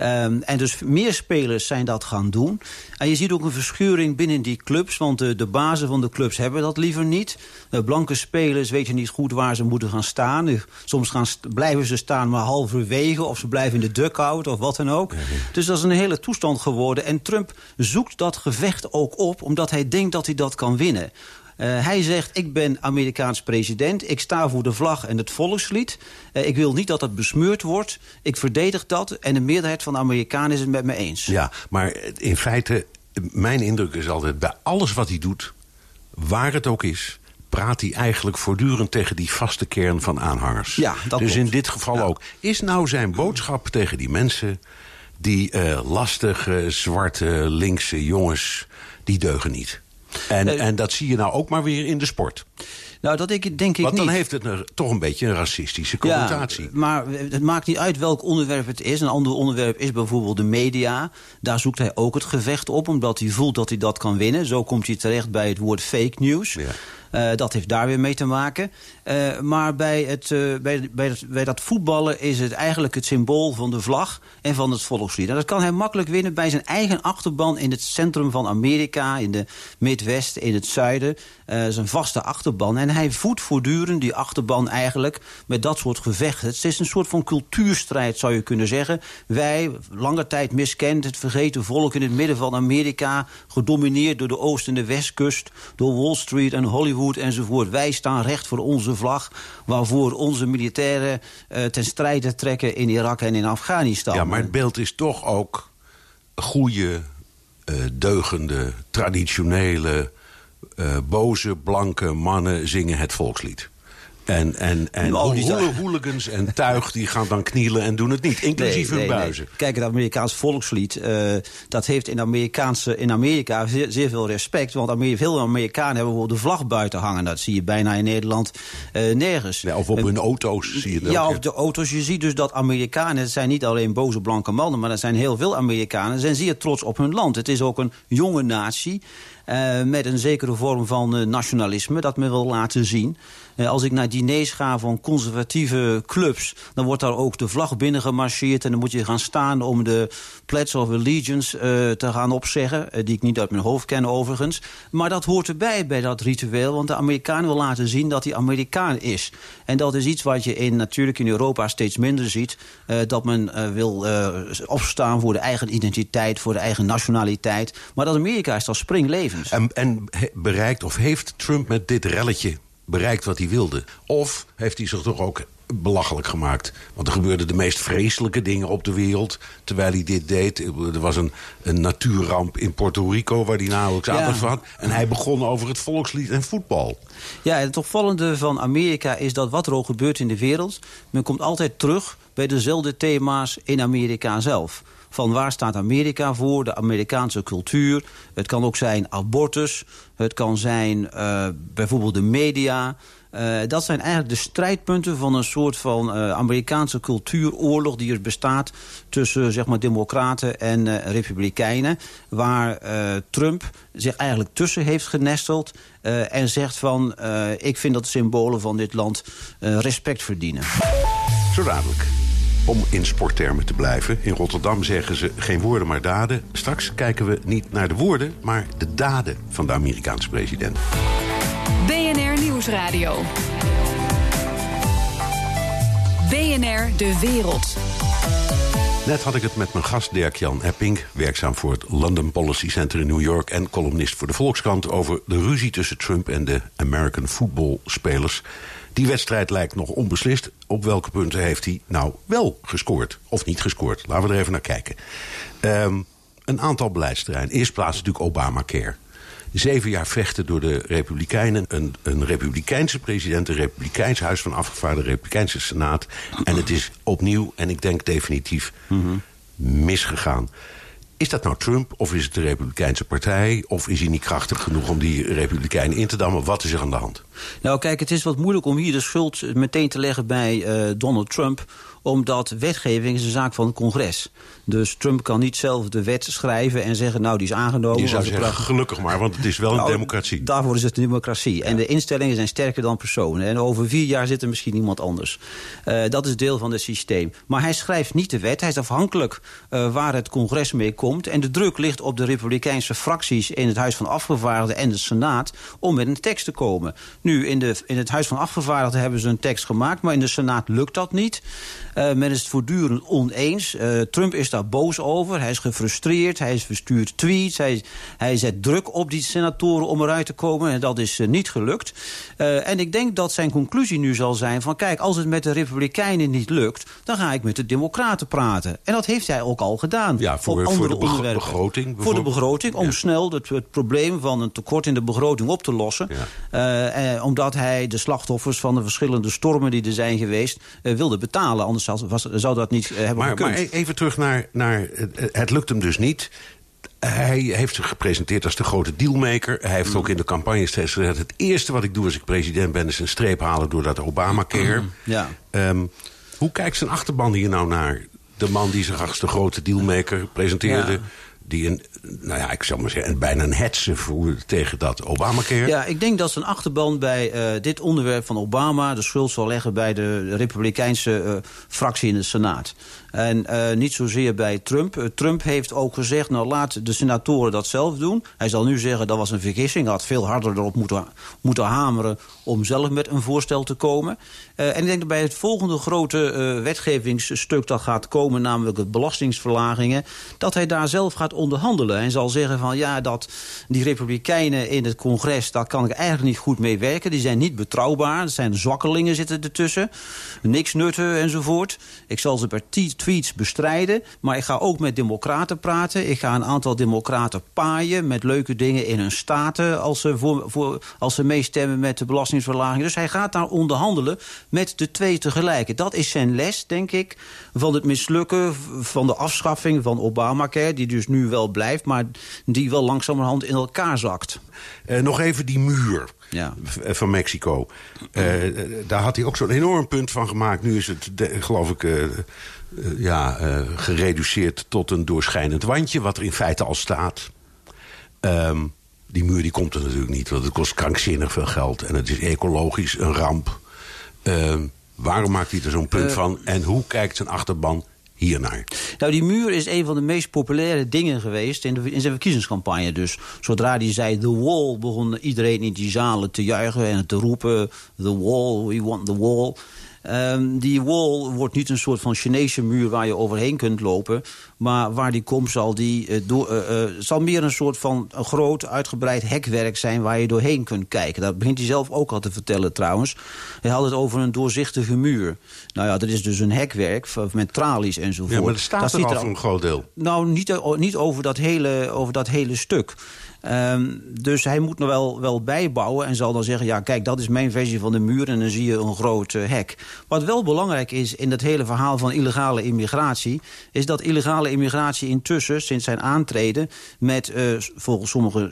Um, en dus meer spelers zijn dat gaan doen. En je ziet ook een verschuring binnen die clubs. Want de, de bazen van de clubs hebben dat liever niet. De blanke spelers weten niet goed waar ze moeten gaan staan. Soms gaan, blijven ze staan maar halverwege. Of ze blijven in de dugout of wat dan ook. Dus dat is een hele toestand geworden. En Trump zoekt dat gevecht ook op. Omdat hij denkt dat hij dat kan winnen. Uh, hij zegt, ik ben Amerikaans president. Ik sta voor de vlag en het volkslied. Uh, ik wil niet dat dat besmeurd wordt. Ik verdedig dat. En de meerderheid van de Amerikanen is het met me eens. Ja, maar in feite, mijn indruk is altijd... bij alles wat hij doet, waar het ook is praat hij eigenlijk voortdurend tegen die vaste kern van aanhangers. Ja, dat dus in dit geval ja. ook. Is nou zijn boodschap tegen die mensen... die uh, lastige, zwarte, linkse jongens, die deugen niet? En, uh, en dat zie je nou ook maar weer in de sport. Nou, dat ik, denk ik Want dan niet. heeft het een, toch een beetje een racistische connotatie. Ja, maar het maakt niet uit welk onderwerp het is. Een ander onderwerp is bijvoorbeeld de media. Daar zoekt hij ook het gevecht op, omdat hij voelt dat hij dat kan winnen. Zo komt hij terecht bij het woord fake news. Ja. Uh, dat heeft daar weer mee te maken. Uh, maar bij, het, uh, bij, bij, dat voetballen is het eigenlijk het symbool van de vlag en van het volkslied. En dat kan hij makkelijk winnen bij zijn eigen achterban in het centrum van Amerika, in de Midwest, in het zuiden. zijn vaste achterban. En hij voedt voortdurend die achterban eigenlijk met dat soort gevechten. Het is een soort van cultuurstrijd, zou je kunnen zeggen. Wij, lange tijd miskend, het vergeten volk in het midden van Amerika, gedomineerd door de Oost- en de Westkust, door Wall Street en Hollywood enzovoort. Wij staan recht voor onze vlag... waarvoor onze militairen uh, ten strijde trekken in Irak en in Afghanistan. Ja, maar het beeld is toch ook goede, uh, deugende, traditionele... Uh, boze, blanke mannen zingen het volkslied. En, en, en Oh, hoele, hooligans en tuig die gaan dan knielen en doen het niet. Inclusief Nee, hun nee, buizen. nee. Kijk, het Amerikaans volkslied, eh, dat heeft in, Amerikaanse, in Amerika zeer, zeer veel respect. Want veel Amerikanen hebben bijvoorbeeld de vlag buiten hangen. Dat zie je bijna in Nederland eh, nergens. Ja, of op hun auto's zie je het Ja, ook, of de auto's. Je ziet dus dat Amerikanen, het zijn niet alleen boze blanke mannen... maar er zijn heel veel Amerikanen, zijn zeer trots op hun land. Het is ook een jonge natie... Uh, met een zekere vorm van uh, nationalisme, dat men wil laten zien. Uh, als ik naar diners ga van conservatieve clubs... dan wordt daar ook de vlag binnengemarcheerd... en dan moet je gaan staan om de Pledge of Allegiance te gaan opzeggen... die ik niet uit mijn hoofd ken overigens. Maar dat hoort erbij bij dat ritueel... want de Amerikaan wil laten zien dat hij Amerikaan is. En dat is iets wat je in, natuurlijk in Europa steeds minder ziet... dat men wil opstaan voor de eigen identiteit, voor de eigen nationaliteit. Maar dat Amerika is dat springleven. En, en he- bereikt, of heeft Trump met dit relletje bereikt wat hij wilde? Of heeft hij zich toch ook belachelijk gemaakt? Want er gebeurden de meest vreselijke dingen op de wereld... terwijl hij dit deed. Er was een, een natuurramp in Puerto Rico... waar hij nauwelijks Ja. aandacht voor had. En hij begon over het volkslied en voetbal. Ja, het opvallende van Amerika is dat wat er ook gebeurt in de wereld... men komt altijd terug bij dezelfde thema's in Amerika zelf. Van waar staat Amerika voor, de Amerikaanse cultuur. Het kan ook zijn abortus. Het kan zijn uh, bijvoorbeeld de media. Uh, dat zijn eigenlijk de strijdpunten van een soort van uh, Amerikaanse cultuuroorlog... die er bestaat tussen zeg maar, democraten en republikeinen... waar Trump zich eigenlijk tussen heeft genesteld... en zegt van, ik vind dat de symbolen van dit land respect verdienen. Zo dadelijk. Om in sporttermen te blijven. In Rotterdam zeggen ze geen woorden maar daden. Straks kijken we niet naar de woorden, maar de daden van de Amerikaanse president. BNR Nieuwsradio. BNR De Wereld. Net had ik het met mijn gast Dirk-Jan Epping... werkzaam voor het London Policy Center in New York... en columnist voor de Volkskrant... over de ruzie tussen Trump en de American football spelers. Die wedstrijd lijkt nog onbeslist. Op welke punten heeft hij nou wel gescoord? Of niet gescoord? Laten we er even naar kijken. Um, een aantal beleidsterreinen. Eerst plaats natuurlijk Obamacare. Zeven jaar vechten door de Republikeinen. Een, een Republikeinse president, een Republikeins Huis van Afgevaardigden, een Republikeinse Senaat. En het is opnieuw, en ik denk definitief, mm -hmm. misgegaan. Is dat nou Trump of is het de Republikeinse Partij? Of is hij niet krachtig genoeg om die Republikeinen in te dammen? Wat is er aan de hand? Nou, kijk, het is wat moeilijk om hier de schuld meteen te leggen bij uh, Donald Trump omdat wetgeving is een zaak van het congres. Dus Trump kan niet zelf de wet schrijven en zeggen... nou, die is aangenomen. Je zou zeggen, gelukkig maar, want het is wel een nou, democratie. Daarvoor is het een democratie. En de instellingen zijn sterker dan personen. En over vier jaar zit er misschien iemand anders. Uh, dat is deel van het systeem. Maar hij schrijft niet de wet. Hij is afhankelijk uh, waar het congres mee komt. En de druk ligt op de republikeinse fracties... in het Huis van Afgevaardigden en de Senaat... om met een tekst te komen. Nu, in, de, in het Huis van Afgevaardigden hebben ze een tekst gemaakt... maar in de Senaat lukt dat niet. Uh, men is het voortdurend oneens. Trump is daar boos over. Hij is gefrustreerd. Hij verstuurt tweets. Hij, hij zet druk op die senatoren om eruit te komen. En dat is uh, niet gelukt. en ik denk dat zijn conclusie nu zal zijn van... kijk, als het met de Republikeinen niet lukt... dan ga ik met de Democraten praten. En dat heeft hij ook al gedaan. Ja, voor, voor de begroting. Voor de begroting, om ja. snel het, het, probleem van een tekort in de begroting op te lossen. Ja. omdat hij de slachtoffers van de verschillende stormen die er zijn geweest... wilde betalen, anders was, was, zou dat niet hebben maar, gekund. Maar even terug naar, naar het lukt hem dus niet. Hij heeft zich gepresenteerd als de grote dealmaker. Hij heeft ook in de campagne steeds gezegd... het eerste wat ik doe als ik president ben... is een streep halen door dat Obamacare. Ja. Um, hoe kijkt zijn achterban hier nou naar? De man die zich als de grote dealmaker presenteerde... Ja die een, nou ja, ik zou maar zeggen, bijna een hetze voerde tegen dat Obamacare. Ja, ik denk dat zijn achterban bij uh, dit onderwerp van Obama... de schuld zal leggen bij de republikeinse uh, fractie in de Senaat. En uh, niet zozeer bij Trump. Uh, Trump heeft ook gezegd, nou laat de senatoren dat zelf doen. Hij zal nu zeggen, dat was een vergissing. Hij had veel harder erop moeten, moeten hameren om zelf met een voorstel te komen. Uh, en ik denk dat bij het volgende grote wetgevingsstuk dat gaat komen... namelijk het belastingsverlagingen... dat hij daar zelf gaat onderhandelen. En zal zeggen van, ja, dat die republikeinen in het congres... daar kan ik eigenlijk niet goed mee werken. Die zijn niet betrouwbaar. Er zijn zwakkelingen zitten ertussen. Niks nutten enzovoort. Ik zal ze per tweets bestrijden. Maar ik ga ook met democraten praten. Ik ga een aantal democraten paaien met leuke dingen in hun staten... als ze, voor, voor, als ze meestemmen met de belastingsverlaging. Dus hij gaat daar onderhandelen met de twee tegelijk. Dat is zijn les, denk ik, van het mislukken van de afschaffing van Obamacare... die dus nu wel blijft, maar die wel langzamerhand in elkaar zakt. Uh, nog even die muur ja. van Mexico. Uh, daar had hij ook zo'n enorm punt van gemaakt. Nu is het, de, geloof ik... Uh, uh, ja, uh, gereduceerd tot een doorschijnend wandje... wat er in feite al staat. Um, die muur die komt er natuurlijk niet, want het kost krankzinnig veel geld... en het is ecologisch een ramp. Um, waarom maakt hij er zo'n punt uh, van? En hoe kijkt zijn achterban hiernaar? Nou, die muur is een van de meest populaire dingen geweest in, de, in zijn verkiezingscampagne. Dus zodra hij zei The Wall, begon iedereen in die zalen te juichen en te roepen... The Wall, we want the Wall... Um, die wall wordt niet een soort van Chinese muur waar je overheen kunt lopen. Maar waar die komt zal, die, uh, door, zal meer een soort van een groot uitgebreid hekwerk zijn waar je doorheen kunt kijken. Dat begint hij zelf ook al te vertellen trouwens. Hij had het over een doorzichtige muur. Nou ja, dat is dus een hekwerk met tralies enzovoort. Ja, maar er staat er al voor een groot deel. Nou, niet, niet over, dat hele, over dat hele stuk. Um, dus hij moet nog wel, wel bijbouwen en zal dan zeggen... ja, kijk, dat is mijn versie van de muur en dan zie je een groot uh, hek. Wat wel belangrijk is in het hele verhaal van illegale immigratie... is dat illegale immigratie intussen, sinds zijn aantreden... met uh, volgens sommigen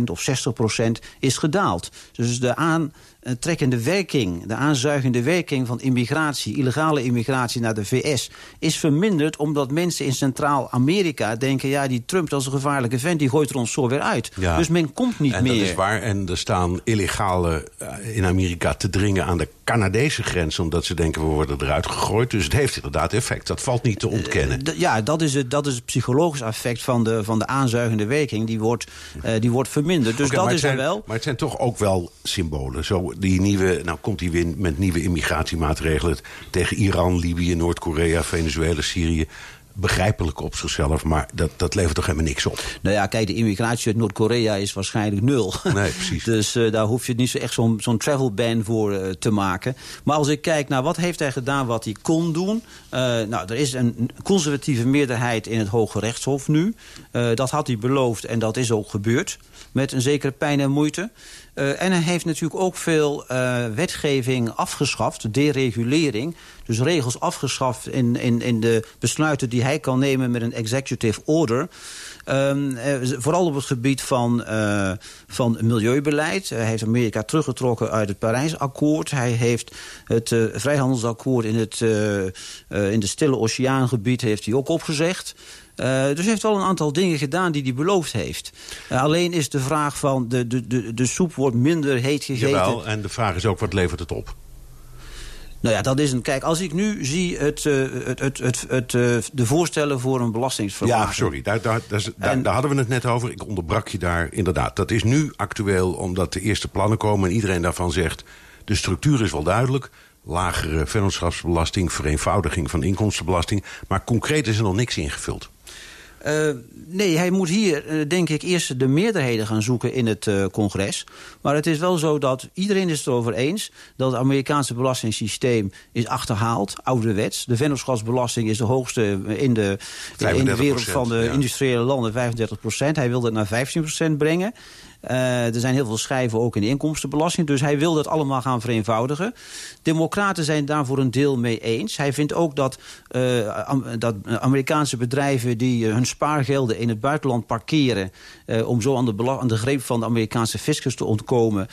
70% of 60% is gedaald. Dus de aan trekkende werking, de aanzuigende werking van immigratie, illegale immigratie naar de VS, is verminderd omdat mensen in Centraal-Amerika denken, ja, die Trump dat is een gevaarlijke vent, die gooit er ons zo weer uit. Ja. Dus men komt niet en meer. Dat is waar. En er staan illegale in Amerika te dringen aan de Canadese grens, omdat ze denken we worden eruit gegooid. Dus het heeft inderdaad effect. Dat valt niet te ontkennen. Uh, ja, dat is het, dat is het psychologisch effect van de, van de aanzuigende werking. Die wordt, uh, die wordt verminderd. Dus okay, dat is zijn, er wel. Maar het zijn toch ook wel symbolen. Zo die nieuwe, nou komt hij weer met nieuwe immigratiemaatregelen tegen Iran, Libië, Noord-Korea, Venezuela, Syrië begrijpelijk op zichzelf, maar dat, dat levert toch helemaal niks op? Nou ja, kijk, de immigratie uit Noord-Korea is waarschijnlijk nul. Nee, precies. dus uh, daar hoef je niet zo echt zo'n zo'n travel ban voor uh, te maken. Maar als ik kijk naar wat heeft hij gedaan wat hij kon doen... Uh, nou, er is een conservatieve meerderheid in het Hoge Rechtshof nu. dat had hij beloofd en dat is ook gebeurd. met een zekere pijn en moeite. Uh, en hij heeft natuurlijk ook veel uh, wetgeving afgeschaft, deregulering. Dus regels afgeschaft in, in, in de besluiten die hij kan nemen met een executive order. Um, vooral op het gebied van, uh, van milieubeleid. Hij heeft Amerika teruggetrokken uit het Parijsakkoord. Hij heeft het vrijhandelsakkoord in, het, in de Stille Oceaangebied heeft hij ook opgezegd. Uh, dus heeft wel een aantal dingen gedaan die hij beloofd heeft. Alleen is de vraag van de, de, de, de soep wordt minder heet gegeten. Jawel, en de vraag is ook wat levert het op? Nou ja, dat is een... Kijk, als ik nu zie het, uh, het, het, het, het, de voorstellen voor een belastingsverlaging... Ja, sorry, daar, daar, daar, en, daar, hadden we het net over. Ik onderbrak je daar inderdaad. Dat is nu actueel omdat de eerste plannen komen... en iedereen daarvan zegt, de structuur is wel duidelijk lagere vennootschapsbelasting, vereenvoudiging van inkomstenbelasting. Maar concreet is er nog niks ingevuld. Uh, nee, hij moet hier, uh, denk ik, eerst de meerderheden gaan zoeken in het uh, congres. Maar het is wel zo dat iedereen is het erover eens... dat het Amerikaanse belastingssysteem is achterhaald, ouderwets. De vennootschapsbelasting is de hoogste in de, in de wereld van de ja. industriële landen, 35 procent. Hij wil dat naar 15 procent brengen. Uh, er zijn heel veel schijven ook in de inkomstenbelasting. Dus hij wil dat allemaal gaan vereenvoudigen. Democraten zijn daar voor een deel mee eens. Hij vindt ook dat, am, dat Amerikaanse bedrijven die uh, hun spaargelden in het buitenland parkeren... om zo aan de, greep van de Amerikaanse fiscus te ontkomen...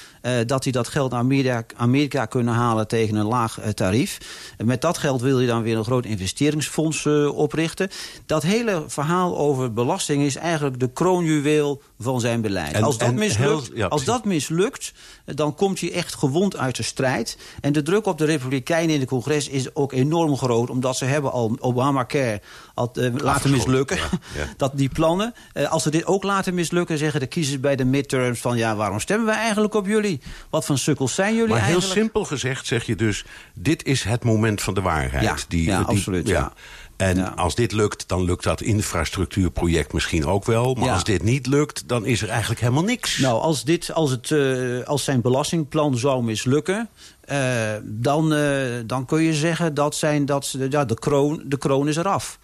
dat die dat geld naar Amerika, Amerika kunnen halen tegen een laag tarief. En met dat geld wil je dan weer een groot investeringsfonds oprichten. Dat hele verhaal over belasting is eigenlijk de kroonjuweel van zijn beleid. En, Als dat mislukt, heel, ja, als dat mislukt, dan komt hij echt gewond uit de strijd. En de druk op de Republikeinen in het congres is ook enorm groot... omdat ze hebben al Obamacare al, uh, laten mislukken. Ja, ja. dat die plannen, uh, als ze dit ook laten mislukken... zeggen de kiezers bij de midterms van... ja, waarom stemmen wij eigenlijk op jullie? Wat voor sukkels zijn jullie maar eigenlijk? Maar heel simpel gezegd zeg je dus... dit is het moment van de waarheid. Ja, die, ja die, absoluut. Ja. En als dit lukt, dan lukt dat infrastructuurproject misschien ook wel. Maar ja. als dit niet lukt, dan is er eigenlijk helemaal niks. Nou, als, dit, als, het, uh, als zijn belastingplan zou mislukken... Uh, dan, uh, dan kun je zeggen dat, zijn, dat ja, de, kroon, de kroon is eraf.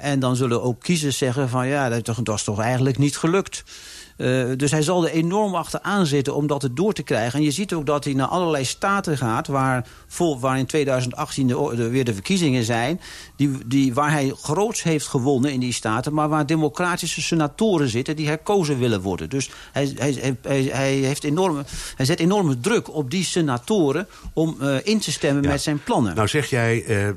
En dan zullen ook kiezers zeggen van ja, dat, dat is toch eigenlijk niet gelukt. Uh, dus hij zal er enorm achteraan zitten om dat door te krijgen. En je ziet ook dat hij naar allerlei staten gaat... waar, vol, waar in 2018 de, de, weer de verkiezingen zijn... Die, die, waar hij groots heeft gewonnen in die staten... maar waar democratische senatoren zitten die herkozen willen worden. Dus hij, hij, hij, hij heeft enorme, hij zet enorme druk op die senatoren... om uh, in te stemmen ja. met zijn plannen. Nou zeg jij, uh,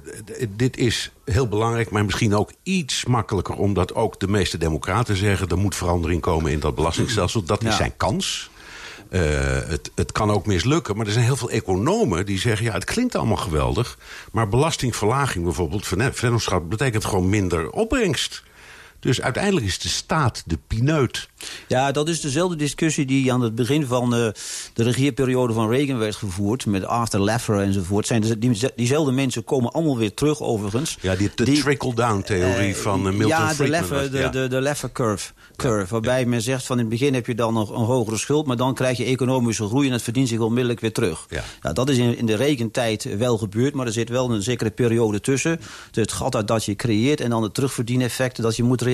dit is heel belangrijk, maar misschien ook iets makkelijker... omdat ook de meeste democraten zeggen... er moet verandering komen in dat belastingstelsel. Dat is ja. zijn kans. Uh, het, het kan ook mislukken, maar er zijn heel veel economen die zeggen... ja, het klinkt allemaal geweldig, maar belastingverlaging bijvoorbeeld... vennootschap betekent gewoon minder opbrengst. Dus uiteindelijk is de staat de pineut. Ja, dat is dezelfde discussie die aan het begin van uh, de regeerperiode van Reagan werd gevoerd. Met Arthur Laffer enzovoort. Zijn de, die, diezelfde mensen komen allemaal weer terug overigens. Ja, die, de trickle-down-theorie uh, van uh, Milton ja, de Friedman. Laffer, de, ja. de, de Laffer curve. curve waarbij ja. men zegt van in het begin heb je dan nog een hogere schuld... maar dan krijg je economische groei en het verdient zich onmiddellijk weer terug. Ja. Nou, dat is in, in de Reagan-tijd wel gebeurd, maar er zit wel een zekere periode tussen. Het gat dat je creëert en dan de terugverdieneffecten dat je moet realiseren.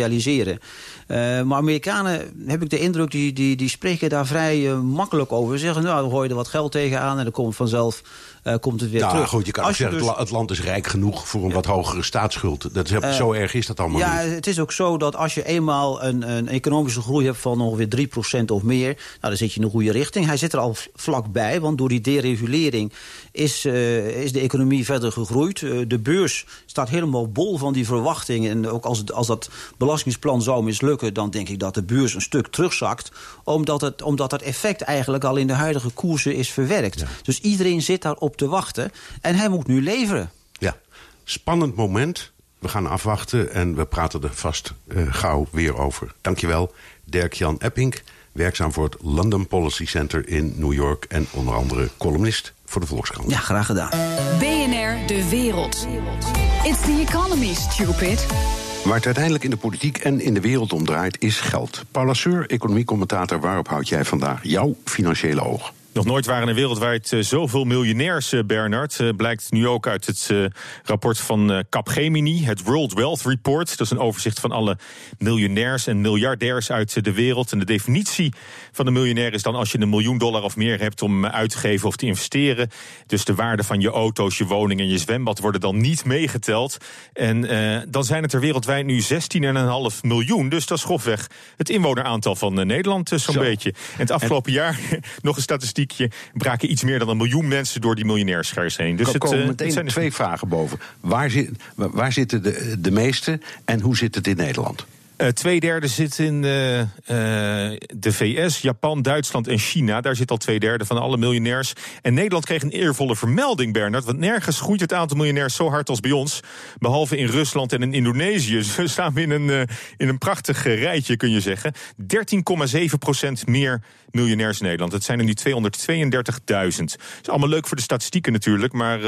Uh, maar Amerikanen, heb ik de indruk, die, die, die spreken daar vrij uh, makkelijk over. Ze zeggen, nou, dan gooi je er wat geld tegenaan en dan komt vanzelf uh, komt het weer nou, terug. goed, je kan Als zeggen, dus... het land is rijk genoeg voor een wat hogere staatsschuld. Dat is, zo erg is dat allemaal ja, niet. het is ook zo dat als je eenmaal een, een economische groei hebt van ongeveer 3% of meer... Nou, dan zit je in de goede richting. Hij zit er al vlakbij, want door die deregulering is, is de economie verder gegroeid. De beurs staat helemaal bol van die verwachtingen. En ook als, als dat belastingsplan zou mislukken... dan denk ik dat de beurs een stuk terugzakt. Omdat het, omdat dat effect eigenlijk al in de huidige koersen is verwerkt. Ja. Dus iedereen zit daarop te wachten. En hij moet nu leveren. Ja, spannend moment. We gaan afwachten en we praten er vast uh, gauw weer over. Dankjewel, Dirk-Jan Epping, werkzaam voor het London Policy Center in New York... en onder andere columnist voor de Volkskrant. Ja, graag gedaan. BNR De Wereld. It's the economy, stupid. Waar het uiteindelijk in de politiek en in de wereld om draait, is geld. Paul Lasseur, economiecommentator, waarop houd jij vandaag jouw financiële oog? Nog nooit waren er wereldwijd eh, zoveel miljonairs, eh, Bernard. Eh, blijkt nu ook uit het rapport van Capgemini, het World Wealth Report. Dat is een overzicht van alle miljonairs en miljardairs uit de wereld. En de definitie van een miljonair is dan als je een miljoen dollar of meer hebt om uit te geven of te investeren. Dus de waarde van je auto's, je woning en je zwembad worden dan niet meegeteld. En dan zijn het er wereldwijd nu 16,5 miljoen. Dus dat is grofweg het inwoneraantal van Nederland zo'n beetje. En het afgelopen jaar nog een statistiek braken iets meer dan een miljoen mensen door die miljonairschers heen. Dus er komen meteen zijn twee vragen boven. Waar, zit, waar zitten de, de meeste en hoe zit het in Nederland? Uh, twee derde zit in uh, uh, de VS, Japan, Duitsland en China. Daar zit al twee derde van alle miljonairs. En Nederland kreeg een eervolle vermelding, Bernard. Want nergens groeit het aantal miljonairs zo hard als bij ons. Behalve in Rusland en in Indonesië. Dus we staan in een, in een prachtig rijtje, kun je zeggen. 13,7 procent meer miljonairs in Nederland. Het zijn er nu 232.000. Dat is allemaal leuk voor de statistieken natuurlijk. Maar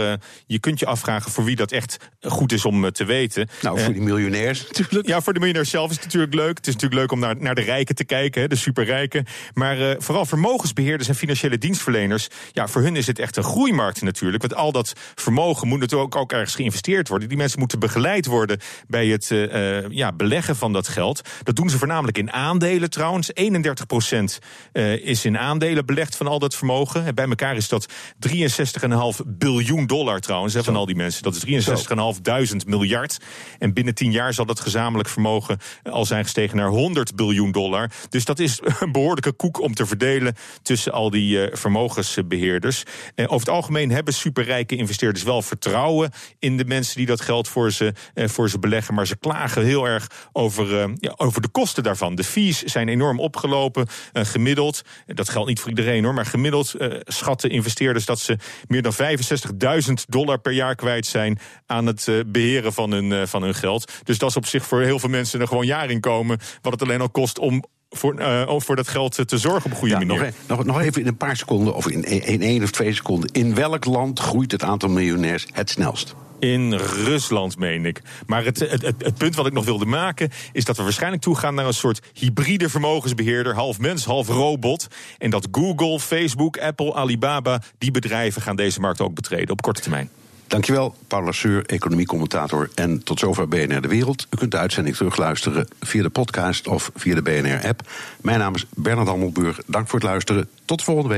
je kunt je afvragen voor wie dat echt goed is om te weten. Nou, voor die miljonairs natuurlijk. Ja, voor de miljonairs zelf is natuurlijk leuk. Het is natuurlijk leuk om naar, naar de rijken te kijken, de superrijken. Maar uh, vooral vermogensbeheerders en financiële dienstverleners... ja, voor hun is het echt een groeimarkt natuurlijk. Want al dat vermogen moet natuurlijk ook, ook ergens geïnvesteerd worden. Die mensen moeten begeleid worden bij het uh, ja, beleggen van dat geld. Dat doen ze voornamelijk in aandelen trouwens. 31 procent is in aandelen belegd van al dat vermogen. En bij elkaar is dat 63,5 biljoen dollar trouwens hè, van al die mensen. Dat is 63.500 miljard. En binnen 10 jaar zal dat gezamenlijk vermogen al zijn gestegen naar 100 biljoen dollar. Dus dat is een behoorlijke koek om te verdelen tussen al die uh, vermogensbeheerders. Uh, over het algemeen hebben superrijke investeerders wel vertrouwen in de mensen die dat geld voor ze, uh, voor ze beleggen. Maar ze klagen heel erg over, ja, over de kosten daarvan. De fees zijn enorm opgelopen. gemiddeld, dat geldt niet voor iedereen hoor, maar gemiddeld schatten investeerders dat ze meer dan 65.000 dollar per jaar kwijt zijn aan het beheren van hun, van hun geld. Dus dat is op zich voor heel veel mensen een gewoon jaarinkomen. Wat het alleen al kost om voor, uh, voor dat geld te zorgen op een goede ja, manier. Nog, e- nog, nog, even in een paar seconden, of in, in één of twee seconden. In welk land groeit het aantal miljonairs het snelst? In Rusland, meen ik. Maar het, het, het, het, punt wat ik nog wilde maken... is dat we waarschijnlijk toegaan naar een soort hybride vermogensbeheerder... half mens, half robot. En dat Google, Facebook, Apple, Alibaba... die bedrijven gaan deze markt ook betreden op korte termijn. Dankjewel, Paul Lasseur, economiecommentator. En tot zover BNR De Wereld. U kunt de uitzending terugluisteren via de podcast of via de BNR-app. Mijn naam is Bernard Hammelburg. Dank voor het luisteren. Tot volgende week.